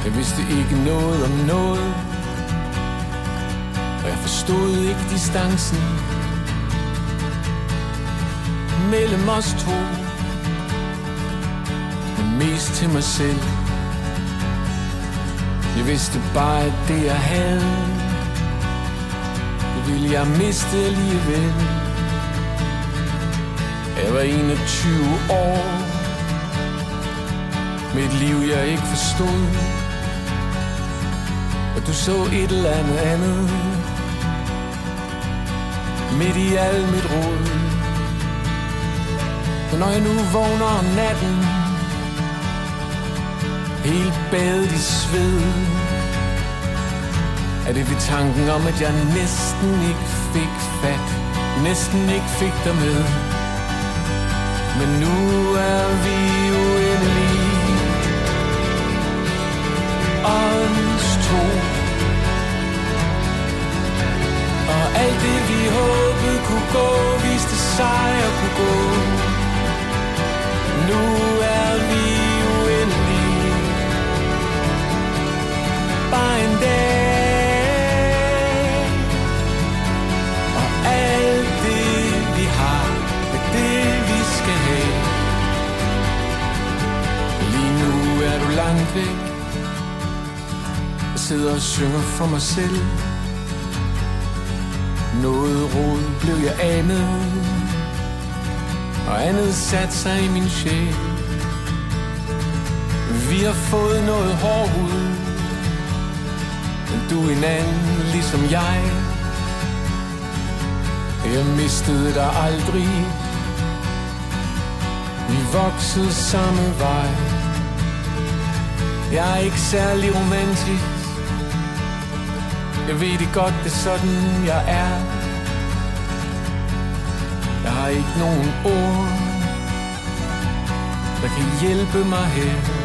[SPEAKER 5] Jeg vidste ikke noget om noget. Og jeg forstod ikke distancen Mellem os to. Men mest til mig selv. Jeg vidste bare, at det jeg havde Det ville jeg miste alligevel jeg var 21 år. Med et liv jeg ikke forstod. Og du så et eller andet andet. Midt i al mit råd. Og når jeg nu vågner om natten. Helt badet i sved. Er det ved tanken om, at jeg næsten ikke fik fat? Næsten ikke fik dig med. Men nu er vi uendelige Åndens tro. Og alt det vi håbede kunne gå Viste sig at kunne gå. Nu er vi uendelige Bare en dag. Væk Jeg sidder og synger for mig selv. Noget rod blev jeg anet. Og andet sat sig i min sjæl. Vi har fået noget hård ud Men du er en anden ligesom jeg. Jeg mistede dig aldrig. Vi voksede samme vej. Jeg er ikke særlig romantisk jeg ved det godt, det er sådan, jeg er. Jeg har ikke nogen ord, der kan hjælpe mig her.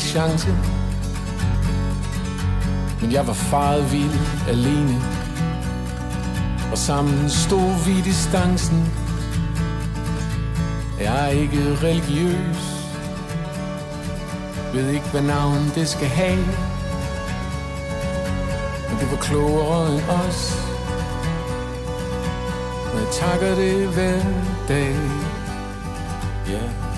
[SPEAKER 5] En chance. Men jeg var faret vild alene. Og sammen stod vi distancen. Jeg er ikke religiøs. Ved ikke hvad navn det skal have. Men det var klogere end os. Og jeg takker det hver dag. Yeah.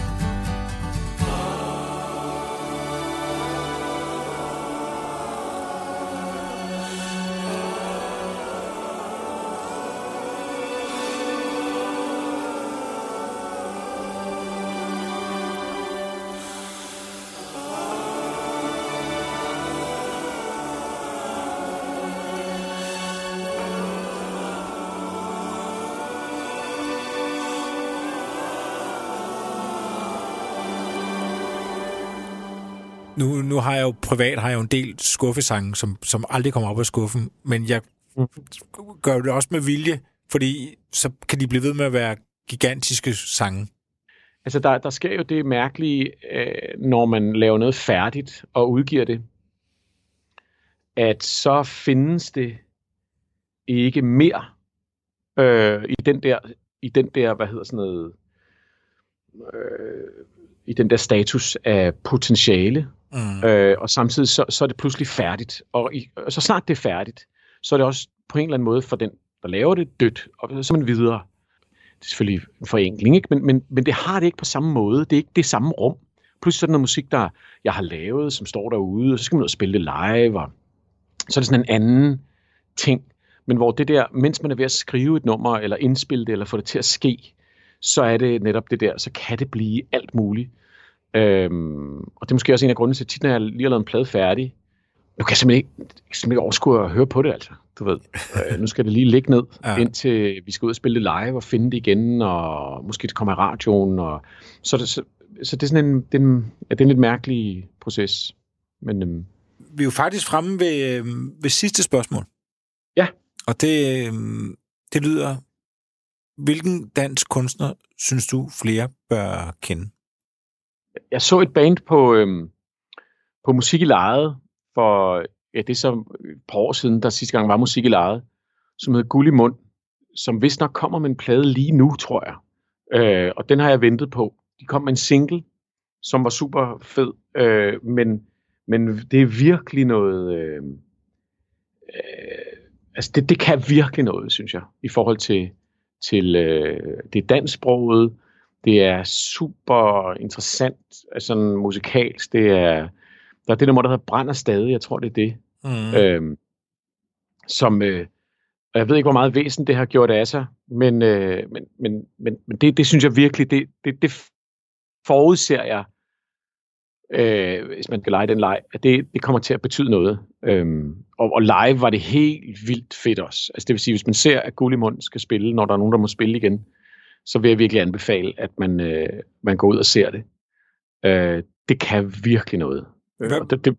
[SPEAKER 1] Nu, har jeg jo privat har jeg jo en del skuffesange, som, som aldrig kommer op af skuffen, men jeg gør det også med vilje, fordi så kan de blive ved med at være gigantiske sange.
[SPEAKER 2] Altså, der, der sker jo det mærkelige, øh, når man laver noget færdigt og udgiver det, at så findes det ikke mere øh, i den der, i den der, hvad hedder sådan noget, øh, i den der status af potentiale,
[SPEAKER 1] Mm.
[SPEAKER 2] øh, og samtidig så, så er det pludselig færdigt. Og, i, og så snart det er færdigt, så er det også på en eller anden måde for den, der laver det, dødt, og så er man videre. Det er selvfølgelig en forenkling, ikke? Men, men, men det har det ikke på samme måde. Det er ikke det samme rum. Pludselig så er der noget musik, der jeg har lavet, som står derude, og så skal man ud og spille det live, og så er det sådan en anden ting. men hvor det der, mens man er ved at skrive et nummer, eller indspille det, eller få det til at ske, så er det netop det der, så kan det blive alt muligt. Øhm, og det er måske også en af grundene til, at tit når jeg lige har lavet en plade færdig, nu kan jeg simpelthen ikke, simpelthen ikke overskue at høre på det, altså. Du ved, øh, nu skal det lige ligge ned,
[SPEAKER 1] Ja.
[SPEAKER 2] indtil vi skal ud og spille det live og finde det igen, og måske det kommer i radioen. Og, så, det, så, så det er sådan en, det er en, ja, det er en lidt mærkelig proces. Men øhm,
[SPEAKER 1] Vi er jo faktisk fremme ved, øh, ved sidste spørgsmål.
[SPEAKER 2] Ja.
[SPEAKER 1] Og det, øh, det lyder, hvilken dansk kunstner synes du flere bør kende?
[SPEAKER 2] Jeg så et band på, øhm, på Musik i Lejet for, ja, det er så et par år siden, der sidste gang var Musik i Lejet, som hedder Guld i Mund, som vist nok kommer med en plade lige nu, tror jeg. Øh, og den har jeg ventet på. De kom med en single, som var super fed, øh, men, men det er virkelig noget... Øh, øh, altså, det, det kan virkelig noget, synes jeg, i forhold til, til øh, det dansksproget, det er super interessant, altså sådan musikalsk. Det er, der er det nummer, der hedder Brænder stadig. Jeg tror, det er det.
[SPEAKER 1] Mm.
[SPEAKER 2] Mm. Øhm, som, øh, og jeg ved ikke, hvor meget væsen det har gjort af sig, men, øh, men, men, men, men det, det synes jeg virkelig, det, det, det forudser jeg, øh, hvis man skal lege den leg, at det, det kommer til at betyde noget. Øhm, og, og live var det helt vildt fedt også. Altså det vil sige, hvis man ser, at Gullimund skal spille, når der er nogen, der må spille igen, så vil jeg virkelig anbefale, at man, øh, man går ud og ser det. Øh, det kan virkelig noget.
[SPEAKER 1] Hvad-
[SPEAKER 2] og det, det,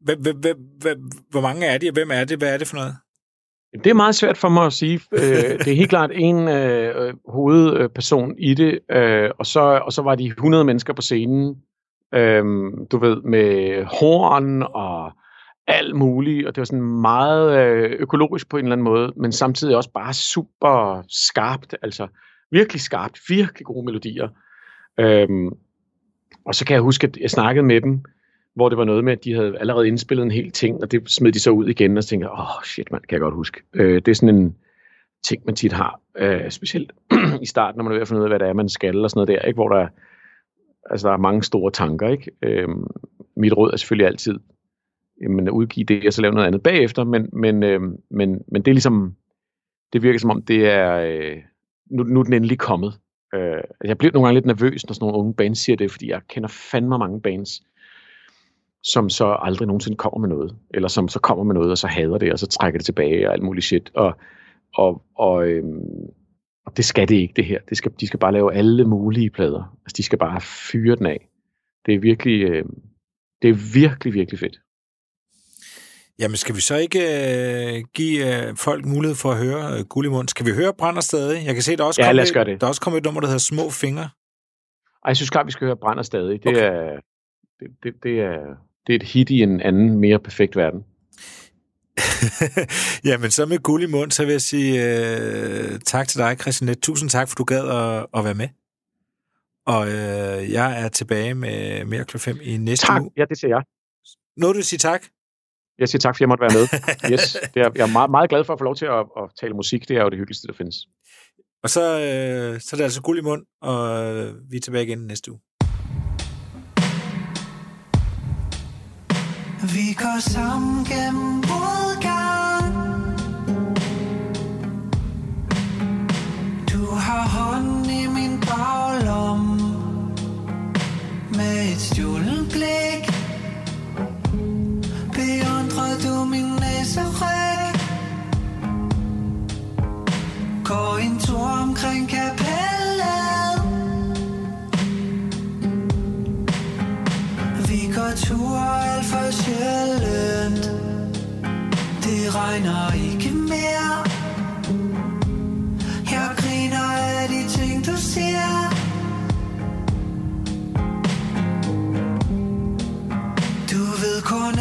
[SPEAKER 1] Hvem, hvem, hvem, hvem, hvor mange er de, og hvem er det? Hvad er det for noget?
[SPEAKER 2] det er meget svært for mig at sige. Øh, det er helt klart en øh, øh, hovedperson i det, øh, og, så, og så var de 100 mennesker på scenen, øh, du ved, med horn og alt muligt, og det var sådan meget øh, økologisk på en eller anden måde, men samtidig også bare super skarpt, altså virkelig skarpt, virkelig gode melodier. Øhm, og så kan jeg huske, at jeg snakkede med dem, hvor det var noget med, at de havde allerede indspillet en hel ting, og det smed de så ud igen, og så tænkte jeg, åh oh, shit man, kan jeg godt huske. Øh, det er sådan en ting, man tit har, øh, specielt i starten, når man er ved at finde ud af, hvad det er, man skal, og sådan noget der, ikke? hvor der, er- altså, der er mange store tanker. Ikke? Øh, mit råd er selvfølgelig altid, jamen, at udgive det, og så lave noget andet bagefter, men, men, øh, men, men det er ligesom, det virker som om, det er, øh, nu, nu er den endelig kommet. Øh, altså, jeg bliver nogle gange lidt nervøs, når sådan nogle unge bands siger det, fordi jeg kender fandme mange bands, som så aldrig nogensinde kommer med noget, eller som så kommer med noget, og så hader det, og så trækker det tilbage, og alt muligt shit. Og, og, og, øhm, og det skal det ikke, det her. Det skal, de skal bare lave alle mulige plader. Altså, de skal bare fyre den af. Det er virkelig, øh, det er virkelig, virkelig fedt.
[SPEAKER 1] Jamen, skal vi så ikke øh, give øh, folk mulighed for at høre øh, Gullimund? Skal vi høre Brænder stadig? Jeg kan se, der er også
[SPEAKER 2] Ja, os
[SPEAKER 1] et-
[SPEAKER 2] det.
[SPEAKER 1] Der er også kommet et nummer, der hedder Små Fingre.
[SPEAKER 2] Ej, jeg synes klart, vi skal høre Brænder stadig. Det,
[SPEAKER 1] Okay.
[SPEAKER 2] er, det, det, det, er, det er et hit i en anden, mere perfekt verden.
[SPEAKER 1] Jamen, så med guld i mund, så vil jeg sige øh, tak til dig, Christian. Tusind tak, for du gad at, at være med. Og øh, jeg er tilbage med mere kl. 5 i næste
[SPEAKER 2] Tak.
[SPEAKER 1] uge.
[SPEAKER 2] Ja, det siger jeg.
[SPEAKER 1] Noget du siger tak?
[SPEAKER 2] Jeg siger tak, fordi jeg måtte være med. Yes, det er, jeg er meget, meget glad for at få lov til at, at tale musik. Det er jo det hyggeligste, der findes.
[SPEAKER 1] Og så, øh, så er det altså guld i mund, og øh, vi er tilbage igen næste uge.
[SPEAKER 6] Vi går sammen gennem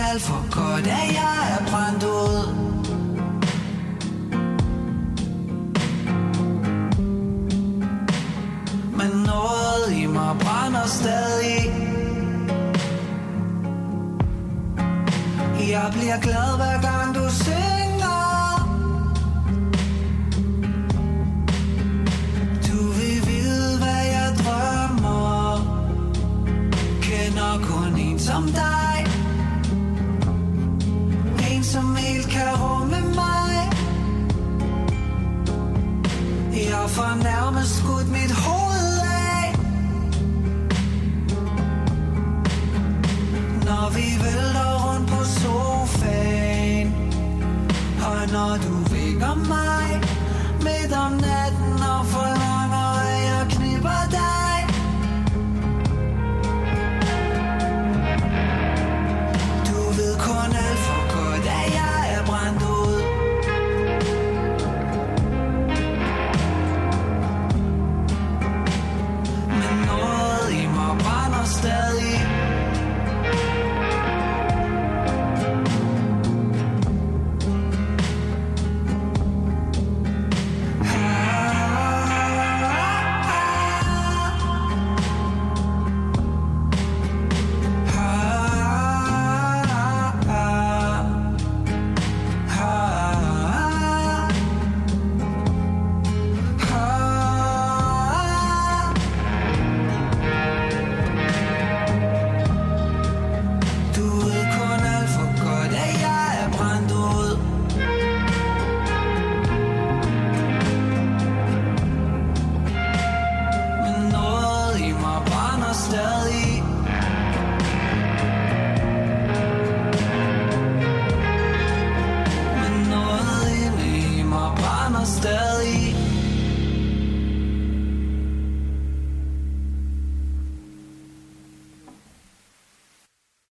[SPEAKER 6] alt for godt at jeg er brændt ud. Men noget i mig brænder stadig. Jeg bliver glad hver gang du ser som helt kan rumme mig. Jeg får nærmest skudt mit hoved af. Når vi vælter rundt på sofaen Og når du vækker mig